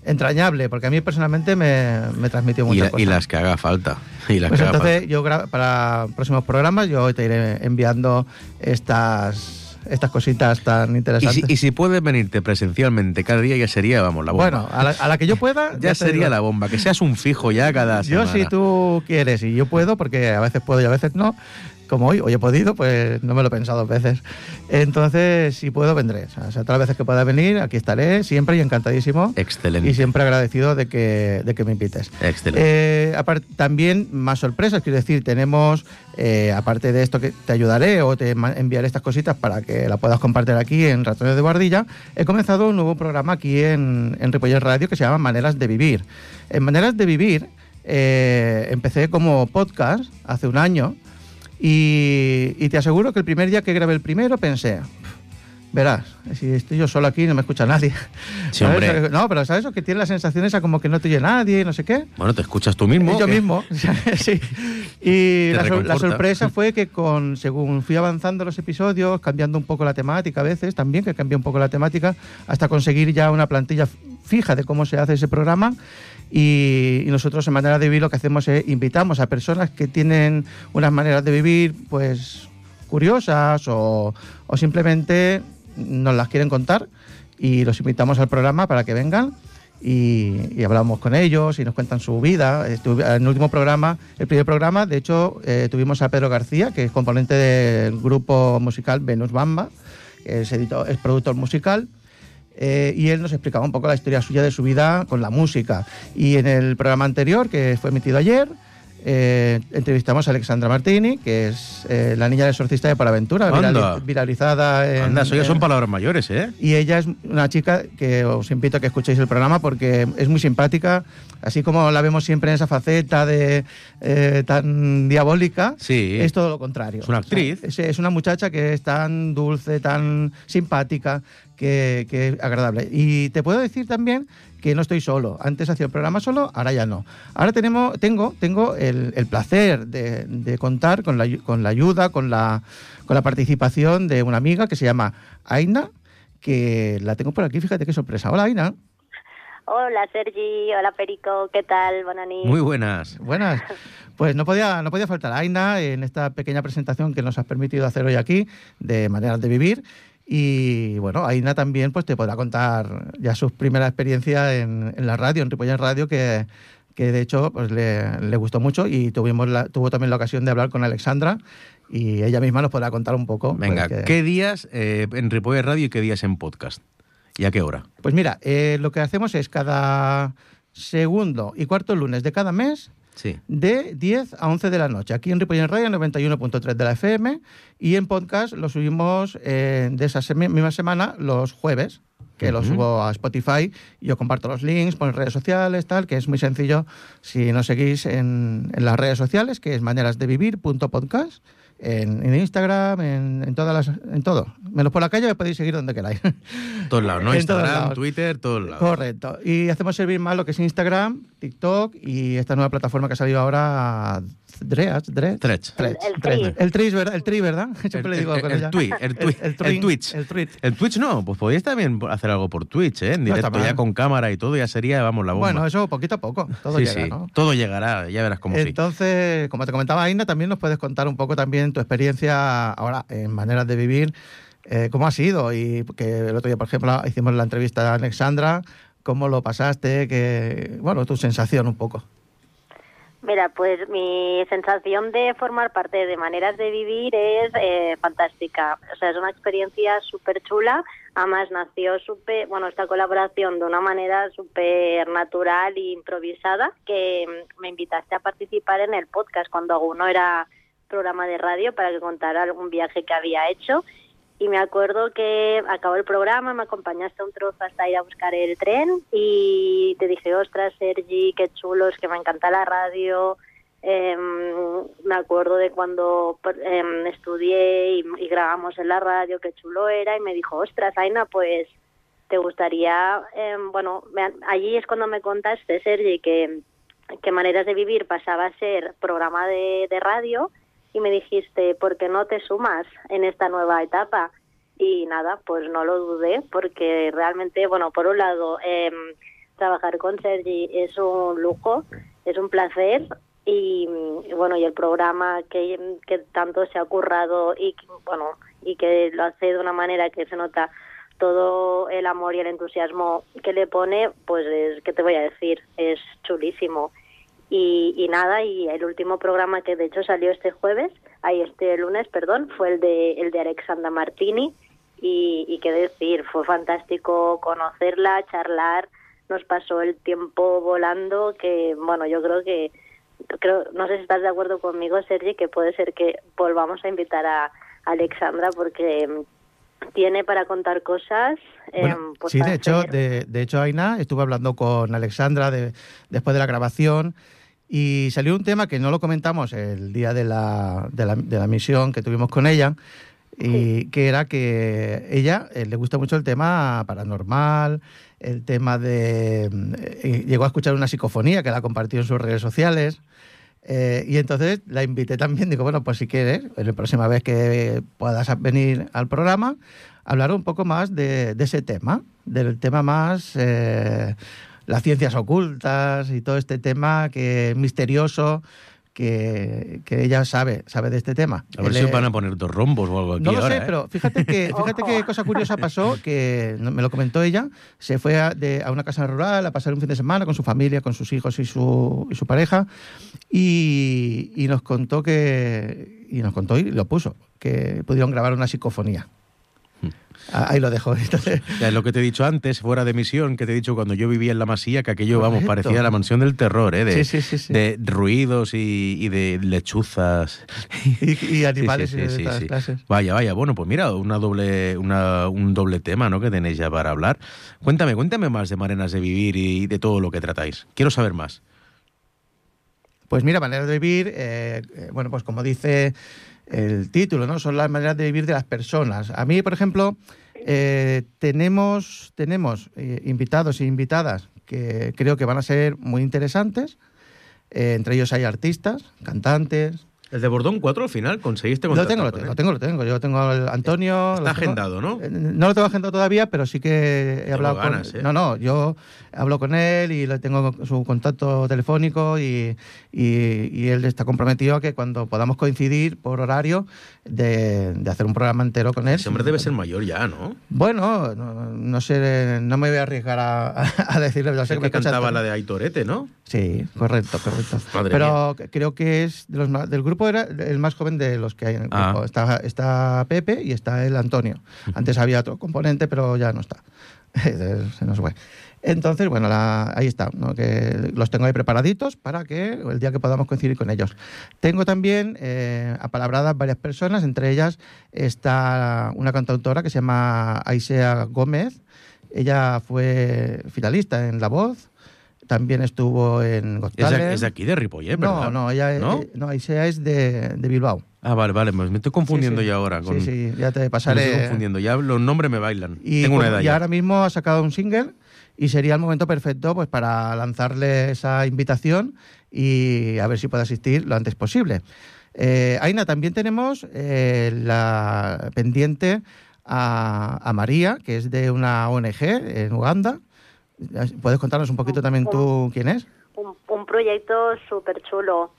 entrañable, porque a mí personalmente me, me transmitió Y, muchas y cosas. las que haga falta. Y las Pues que haga entonces yo para próximos programas yo te iré enviando estas, estas cositas tan. Y interesantes. si, y si puedes venirte presencialmente cada día, ya sería, vamos, la bomba. bueno, a la, a la que yo pueda... ya sería digo. la bomba. Que seas un fijo ya cada Yo semana. si tú quieres y yo puedo, porque a veces puedo y a veces no, como hoy, hoy he podido, pues no me lo he pensado dos veces. Entonces, si puedo, vendré. O sea, todas las veces que pueda venir, aquí estaré, siempre y encantadísimo. Excelente. Y siempre agradecido de que, de que me invites. Excelente. Eh, también más sorpresas, quiero decir, tenemos, eh, aparte de esto que te ayudaré o te enviaré estas cositas para que la puedas compartir aquí en Ratones de Guardilla, he comenzado un nuevo programa aquí en, en Ripollet Radio que se llama Maneras de Vivir. En Maneras de Vivir eh, empecé como podcast hace un año y, y te aseguro que el primer día que grabé el primero pensé... Verás, si estoy yo solo aquí no me escucha nadie. Sí, hombre. No, pero ¿sabes eso? Que tiene la sensación esa como que no te oye nadie, no sé qué. Bueno, te escuchas tú mismo. Yo que- mismo, sí. Y la, la sorpresa fue que con según fui avanzando los episodios, cambiando un poco la temática a veces, también que cambié un poco la temática, hasta conseguir ya una plantilla fija de cómo se hace ese programa. Y, y nosotros en Manera de Vivir lo que hacemos es invitamos a personas que tienen unas maneras de vivir, pues curiosas o, o simplemente nos las quieren contar y los invitamos al programa para que vengan y, y hablamos con ellos y nos cuentan su vida. En el último programa, el primer programa, de hecho, eh, tuvimos a Pedro García, que es componente del grupo musical Venus Bamba, es, editor, es productor musical. Eh, y él nos explicaba un poco la historia suya de su vida con la música. Y en el programa anterior, que fue emitido ayer, eh, entrevistamos a Alexandra Martini, que es eh, la niña del exorcista de Paraventura, viralizada en, Anda, eso ya son palabras mayores, ¿eh? y ella es una chica que os invito a que escuchéis el programa porque es muy simpática, así como la vemos siempre en esa faceta de eh, tan diabólica. Sí. Es todo lo contrario. Es una actriz. O sea, es, es una muchacha que es tan dulce, tan simpática, que, que es agradable. Y te puedo decir también que no estoy solo. Antes hacía el programa solo, ahora ya no. Ahora tenemos, tengo, tengo el, el placer de, de contar con la, con la ayuda, con la, con la participación de una amiga que se llama Aina, que la tengo por aquí, fíjate qué sorpresa. Hola Aina. Hola Sergi, hola Perico, ¿qué tal? Bonani. Muy buenas. Buenas. Pues no podía, no podía faltar Aina en esta pequeña presentación que nos has permitido hacer hoy aquí de maneras de vivir. Y bueno, Aina también pues te podrá contar ya sus primeras experiencias en, en la radio, en Ripollet Radio, que, que de hecho pues, le, le gustó mucho y tuvimos la- tuvo también la ocasión de hablar con Alexandra y ella misma nos podrá contar un poco. Venga, pues, que- ¿qué días eh, en Ripoller Radio y qué días en podcast? ¿Y a qué hora? Pues mira, eh, lo que hacemos es cada segundo y cuarto lunes de cada mes Sí. de 10 a 11 de la noche. Aquí en Ripollén Radio 91.3 de la FM y en podcast lo subimos eh, de esa semi- misma semana los jueves, que lo subo a Spotify. Yo comparto los links por redes sociales, tal, que es muy sencillo si nos seguís en, en las redes sociales, que es manerasdevivir.podcast. En, en Instagram, en, en todas las, en todo. Menos por la calle me podéis seguir donde queráis. Todos lados, ¿no? Todos Instagram, lados. Twitter, todos lados. Correcto. Y hacemos servir más lo que es Instagram, TikTok y esta nueva plataforma que ha salido ahora, Dreads, Dreads. Threads. Threads, El- Tris, ¿verdad? El Tri, ¿verdad? Siempre le digo el, Twitch. El Twitch. El Twitch no, pues podéis también hacer algo por Twitch, ¿eh? En directo, ya con cámara y todo, ya sería, vamos, la bomba. Bueno, eso poquito a poco. Todo sí, llega, sí, ¿no? todo llegará, ya verás cómo sí. Entonces, como te comentaba Aina, también nos puedes contar un poco también tu experiencia ahora en maneras de vivir, eh, cómo ha sido y que el otro día, por ejemplo, hicimos la entrevista a Alexandra, cómo lo pasaste, que bueno, tu sensación un poco. Mira, pues mi sensación de formar parte de Maneras de Vivir es eh, fantástica. O sea, es una experiencia súper chula. Además, nació súper, bueno, esta colaboración de una manera súper natural e improvisada que me invitaste a participar en el podcast cuando aún era programa de radio para que contara algún viaje que había hecho. Y me acuerdo que acabó el programa, me acompañaste un trozo hasta ir a buscar el tren y te dije, ostras, Sergi, qué chulo, es que me encanta la radio. Em, me acuerdo de cuando por- em, estudié y, grabamos en la radio, qué chulo era. Y me dijo, ostras, Aina, pues te gustaría, em, bueno, allí es cuando me contaste, Sergi, que, Maneras de Vivir pasaba a ser programa de radio y me dijiste, ¿por qué no te sumas en esta nueva etapa? Y nada, pues no lo dudé porque realmente, bueno, por un lado, em, trabajar con Sergi es un lujo, es un placer y, bueno, y el programa que, que tanto se ha currado y bueno, y que lo hace de una manera que se nota todo el amor y el entusiasmo que le pone, pues es, ¿qué te voy a decir? Es chulísimo. Y, y nada, y el último programa que de hecho salió este jueves, ahí este lunes, perdón, fue el de, el de Alexandra Martini. Y, y qué decir, fue fantástico conocerla, charlar, nos pasó el tiempo volando, que bueno, yo creo que, creo, no sé si estás de acuerdo conmigo, Sergi, que puede ser que volvamos a invitar a Alexandra porque tiene para contar cosas. Bueno, em, pues sí, de hecho, de, de hecho, Aina, estuve hablando con Alexandra de- después de la grabación y salió un tema que no lo comentamos el día de la, de la, de la misión que tuvimos con ella, y que era que ella eh, le gusta mucho el tema paranormal, el tema de... eh, llegó a escuchar una psicofonía que la compartió en sus redes sociales. eh, y entonces la invité también, digo, bueno, pues si quieres, en la próxima vez que puedas venir al programa, hablar un poco más de, de ese tema, del tema más eh, las ciencias ocultas y todo este tema que misterioso que, que ella sabe, sabe de este tema. A ver Él si es- van a poner dos rombos o algo aquí no lo ahora, sé, ¿eh? pero fíjate que fíjate qué cosa curiosa pasó, que me lo comentó ella, se fue a, de- a una casa rural a pasar un fin de semana con su familia, con sus hijos y su, y su pareja, y, y nos contó que, y nos contó y lo puso, que pudieron grabar una psicofonía. Ah, Ahí lo dejo. Entonces, Ya, es lo que te he dicho antes, fuera de misión, que te he dicho cuando yo vivía en la masía, que aquello, vamos, parecía la mansión del terror, ¿eh? De, Sí, sí, sí, de ruidos y, y de lechuzas. y, y animales Sí, sí, y de todas clases. Vaya, vaya, bueno, pues mira, una doble, una, un doble tema, ¿no? Que tenéis ya para hablar. Cuéntame, cuéntame más de Marenas de Vivir y de todo lo que tratáis. Quiero saber más. Pues mira, maneras de vivir, eh, eh, bueno, pues como dice el título, ¿no? Son las maneras de vivir de las personas. A mí, por ejemplo, eh, tenemos, tenemos eh, invitados e invitadas que creo que van a ser muy interesantes. Eh, entre ellos hay artistas, cantantes. El de Bordón 4 al final conseguiste Lo tengo, lo tengo, lo tengo, lo tengo. Yo tengo al Antonio. Está tengo- agendado, ¿no? Eh, No lo tengo agendado todavía, pero sí que he Tengo hablado ganas, con... ¿eh? No, no, yo hablo con él y le tengo su contacto telefónico y, y- y él está comprometido a que cuando podamos coincidir por horario de, de hacer un programa entero con él. Ese hombre debe ser mayor ya, ¿no? Bueno, no, no sé, no me voy a arriesgar a, a decirle. yo sé que que cantaba la de Aitorete, ¿no? Sí, correcto, correcto. Madre Pero c- creo que es de los del grupo era el más joven de los que hay en el Ah. grupo. Está, está Pepe y está el Antonio. Antes había otro componente, pero ya no está. Se nos fue. Entonces, bueno, la- ahí está, ¿no? que los tengo ahí preparaditos para que el día que podamos coincidir con ellos. Tengo también eh, apalabradas varias personas, entre ellas está una cantautora que se llama Aisea Gómez. Ella fue finalista en La Voz, también estuvo en Got Es de, Talent. es de aquí, de Ripollet, No, ¿verdad? no, ella ¿No? eh, no, es de, de Bilbao. Ah, vale, vale, me me estoy confundiendo Sí, sí. ya ahora. Con, Sí, sí, ya te me pasaré. estoy confundiendo, ya los nombres me bailan. Y, Tengo una como- edad y ya. ahora mismo ha sacado un single y sería el momento perfecto pues para lanzarle esa invitación y a ver si puede asistir lo antes posible. Eh, Aina, también tenemos eh, la pendiente a, a María, que es de una ONG en Uganda. ¿Puedes contarnos un poquito también tú quién es? un, un proyecto súper chulo.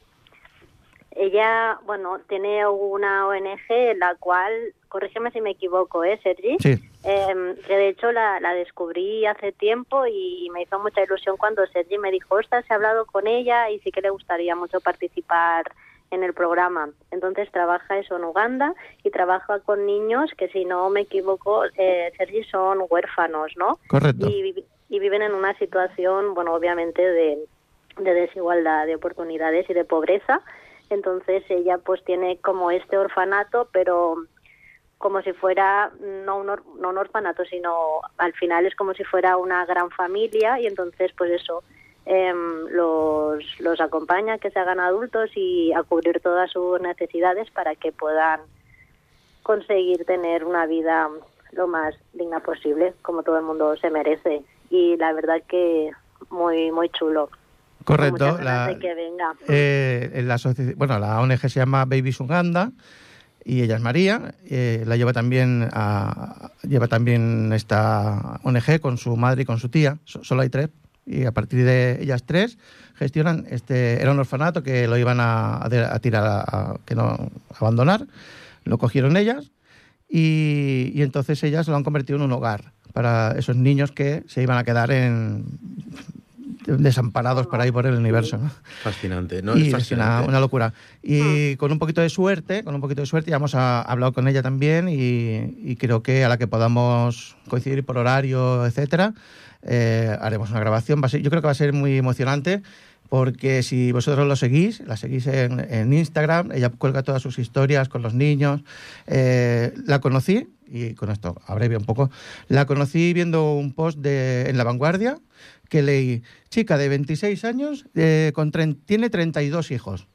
Ella, bueno, tiene una ONG en la cual, corrígeme si me equivoco, ¿eh, Sergi? Sí. Eh, que de hecho la, la descubrí hace tiempo y me hizo mucha ilusión cuando Sergi me dijo, ostras, he hablado con ella y sí que le gustaría mucho participar en el programa. Entonces trabaja eso en Uganda y trabaja con niños que, si no me equivoco, eh, Sergi, son huérfanos, ¿no? Correcto. Y, y viven en una situación, bueno, obviamente de, de desigualdad de oportunidades y de pobreza. Entonces ella pues tiene como este orfanato, pero como si fuera no un, or- no un orfanato, sino al final es como si fuera una gran familia y entonces pues eso em, los, los acompaña que se hagan adultos y a cubrir todas sus necesidades para que puedan conseguir tener una vida lo más digna posible, como todo el mundo se merece. Y la verdad que muy muy chulo. Correcto. la- de que venga. Eh, la, bueno, la ONG se llama Babies Uganda y ella es María. eh, la lleva también a, lleva también esta ONG con su madre y con su tía. So- solo hay tres y a partir de ellas tres gestionan este era un orfanato que lo iban a, tirar a, a- que no a abandonar. Lo cogieron ellas y, y entonces ellas lo han convertido en un hogar para esos niños que se iban a quedar en desamparados por ahí por el universo. ¿no? Fascinante, ¿no? y es es una, locura. Y con un poquito de suerte, con un poquito de suerte, ya hemos ah, hablado con ella también y, y creo que a la que podamos coincidir por horario, etcétera, eh, haremos una grabación. Va a ser- yo creo que va a ser muy emocionante porque si vosotros lo seguís, la seguís en, en Instagram, ella cuelga todas sus historias con los niños. Eh, la conocí, y con esto abrevio un poco, la conocí viendo un post de, en La Vanguardia que leí, chica de 26 años, eh, con tiene 32 hijos.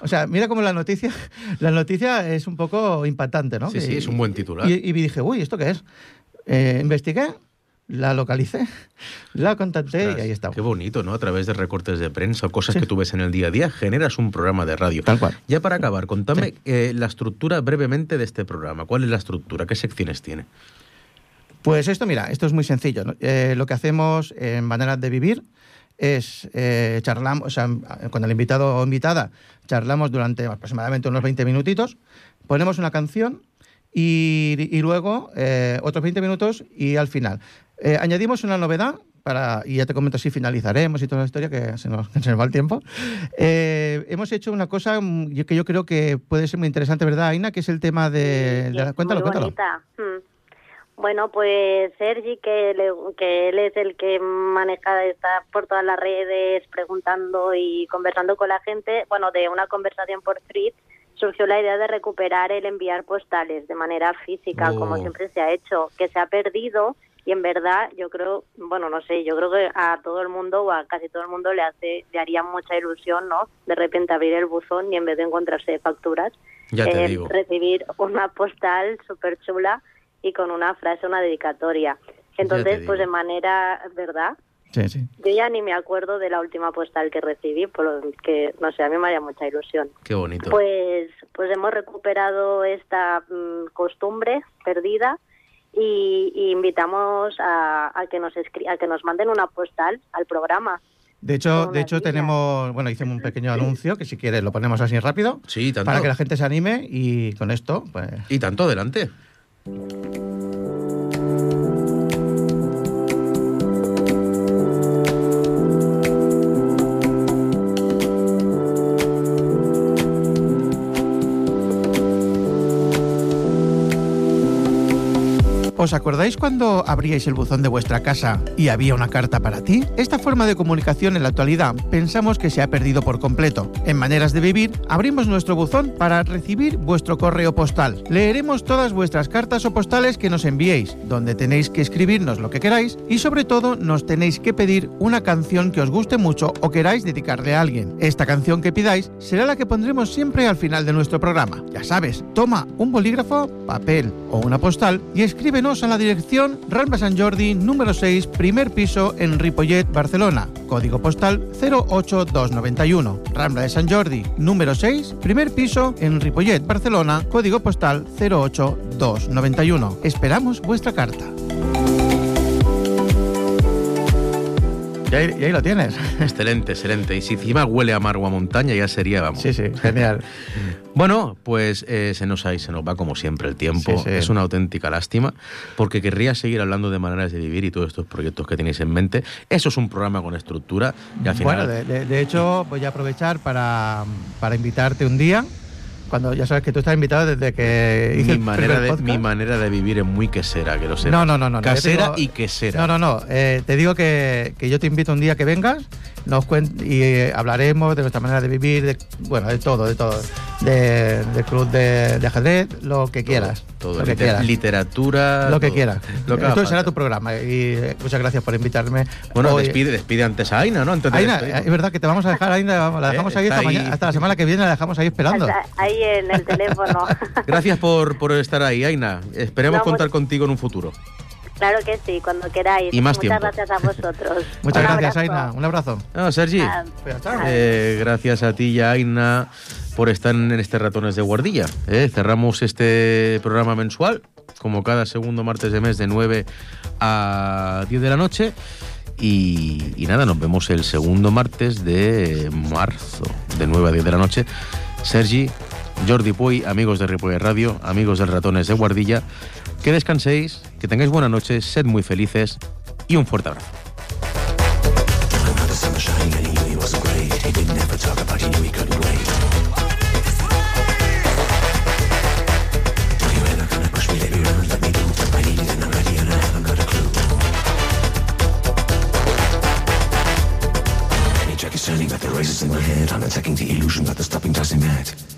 O sea, mira cómo la noticia, la noticia es un poco impactante, ¿no? Sí, sí, es un buen titular. Y, y dije, uy, ¿esto qué es? Eh, investigué, la localicé, la contacté y ahí está. Qué bonito, ¿no? A través de recortes de prensa o cosas Sí. que tú ves en el día a día, generas un programa de radio. Tal cual. Ya para acabar, contame eh, la estructura brevemente de este programa. ¿Cuál es la estructura? ¿Qué secciones tiene? Pues esto, mira, esto es muy sencillo. ¿no? Eh, lo que hacemos en Maneras de Vivir es eh, charlamos, o sea, con el invitado o invitada, charlamos durante aproximadamente unos 20 minutitos, ponemos una canción y, y luego eh, otros 20 minutos y al final. Eh, añadimos una novedad. Para, y ya te comento si finalizaremos y toda la historia, que se nos, que se nos va el tiempo. Eh, hemos hecho una cosa mm, que yo creo que puede ser muy interesante, ¿verdad, Aina? Que es el tema de... Sí, de la- es cuéntalo, muy cuéntalo. bonita. Mm. Bueno, pues Sergi, que, le- que él es el que maneja, está por todas las redes preguntando y conversando con la gente, bueno, de una conversación por Thread, surgió la idea de recuperar el enviar postales de manera física, Oh. como siempre se ha hecho, que se ha perdido y en verdad yo creo, bueno, no sé, yo creo que a todo el mundo o a casi todo el mundo le hace, le haría mucha ilusión, ¿no? De repente abrir el buzón y en vez de encontrarse facturas, Ya te eh, digo. recibir una postal súper chula y con una frase, una dedicatoria. Entonces, pues de manera, ¿verdad? Sí, sí. Yo ya ni me acuerdo de la última postal que recibí, por lo que, no sé, a mí me haría mucha ilusión. Qué bonito. Pues, pues hemos recuperado esta mm, costumbre perdida y, y invitamos a, a que nos escri- a que nos manden una postal al programa. De hecho, de hecho tenemos, bueno, hicimos un pequeño anuncio que si quieres lo ponemos así rápido sí, tanto. para que la gente se anime y con esto, pues Y tanto adelante. ¿Os acordáis cuando abríais el buzón de vuestra casa y había una carta para ti? Esta forma de comunicación en la actualidad pensamos que se ha perdido por completo. En Maneras de Vivir abrimos nuestro buzón para recibir vuestro correo postal. Leeremos todas vuestras cartas o postales que nos enviéis, donde tenéis que escribirnos lo que queráis y sobre todo nos tenéis que pedir una canción que os guste mucho o queráis dedicarle a alguien. Esta canción que pidáis será la que pondremos siempre al final de nuestro programa. Ya sabes, toma un bolígrafo, papel o una postal y escríbenos a la dirección Rambla San Jordi, número 6, primer piso en Ripollet, Barcelona. Código postal 08291. Rambla de San Jordi, número 6, primer piso en Ripollet, Barcelona. Código postal 08291. Esperamos vuestra carta. Y ahí, y ahí lo tienes. Excelente, excelente. Y si encima huele a mar o a montaña, ya sería, vamos. Sí, sí, genial. Bueno, pues eh, se nos se nos va como siempre el tiempo. Sí, sí. Es una auténtica lástima, porque querría seguir hablando de maneras de vivir y todos estos proyectos que tenéis en mente. Eso es un programa con estructura y al final. Bueno, de, de- de hecho, voy a aprovechar para, para invitarte un día, cuando ya sabes que tú estás invitado desde que hice mi el manera, de, podcast. mi manera de vivir es muy quesera, que lo sé. No, no, no, no. Casera digo- y quesera. No, no, no. eh, te digo que, que yo te invito un día que vengas nos y eh, hablaremos de nuestra manera de vivir, de, bueno, de todo, de todo. De, del club de, de ajedrez, lo que quieras. Todo, lo que liter- quieras. literatura. Lo que todo. quieras. Lo que haga Esto será falta. tu programa y eh, muchas gracias por invitarme. Bueno, Hoy- despide, despide antes a Aina, ¿no? Antes de Aina, es verdad que te vamos a dejar, Aina, la Eh, dejamos ahí hasta, ahí. mañana- hasta la semana que viene, la dejamos ahí esperando. Hasta ahí en el teléfono. Gracias por, por estar ahí, Aina. Esperemos No, contar much- contigo en un futuro. Claro que sí, cuando queráis. Y más Muchas tiempo. gracias a vosotros. Muchas Un gracias, abrazo. Aina. Un abrazo. No, Sergi, Ah, Pues está. eh, gracias a ti y a Aina por estar en este Ratones de Guardilla. eh. Cerramos este programa mensual, como cada segundo martes de mes, de 9 a 10 de la noche. Y, y nada, nos vemos el segundo martes de marzo, de 9 a 10 de la noche. Sergi, Jordi Puy, amigos de Ripoll Radio, amigos del Ratones de Guardilla, que descanséis, que tengáis buena noche, sed muy felices y un fuerte abrazo. Turning, got the razors in my head. I'm attacking the illusion that the stopping doesn't matter.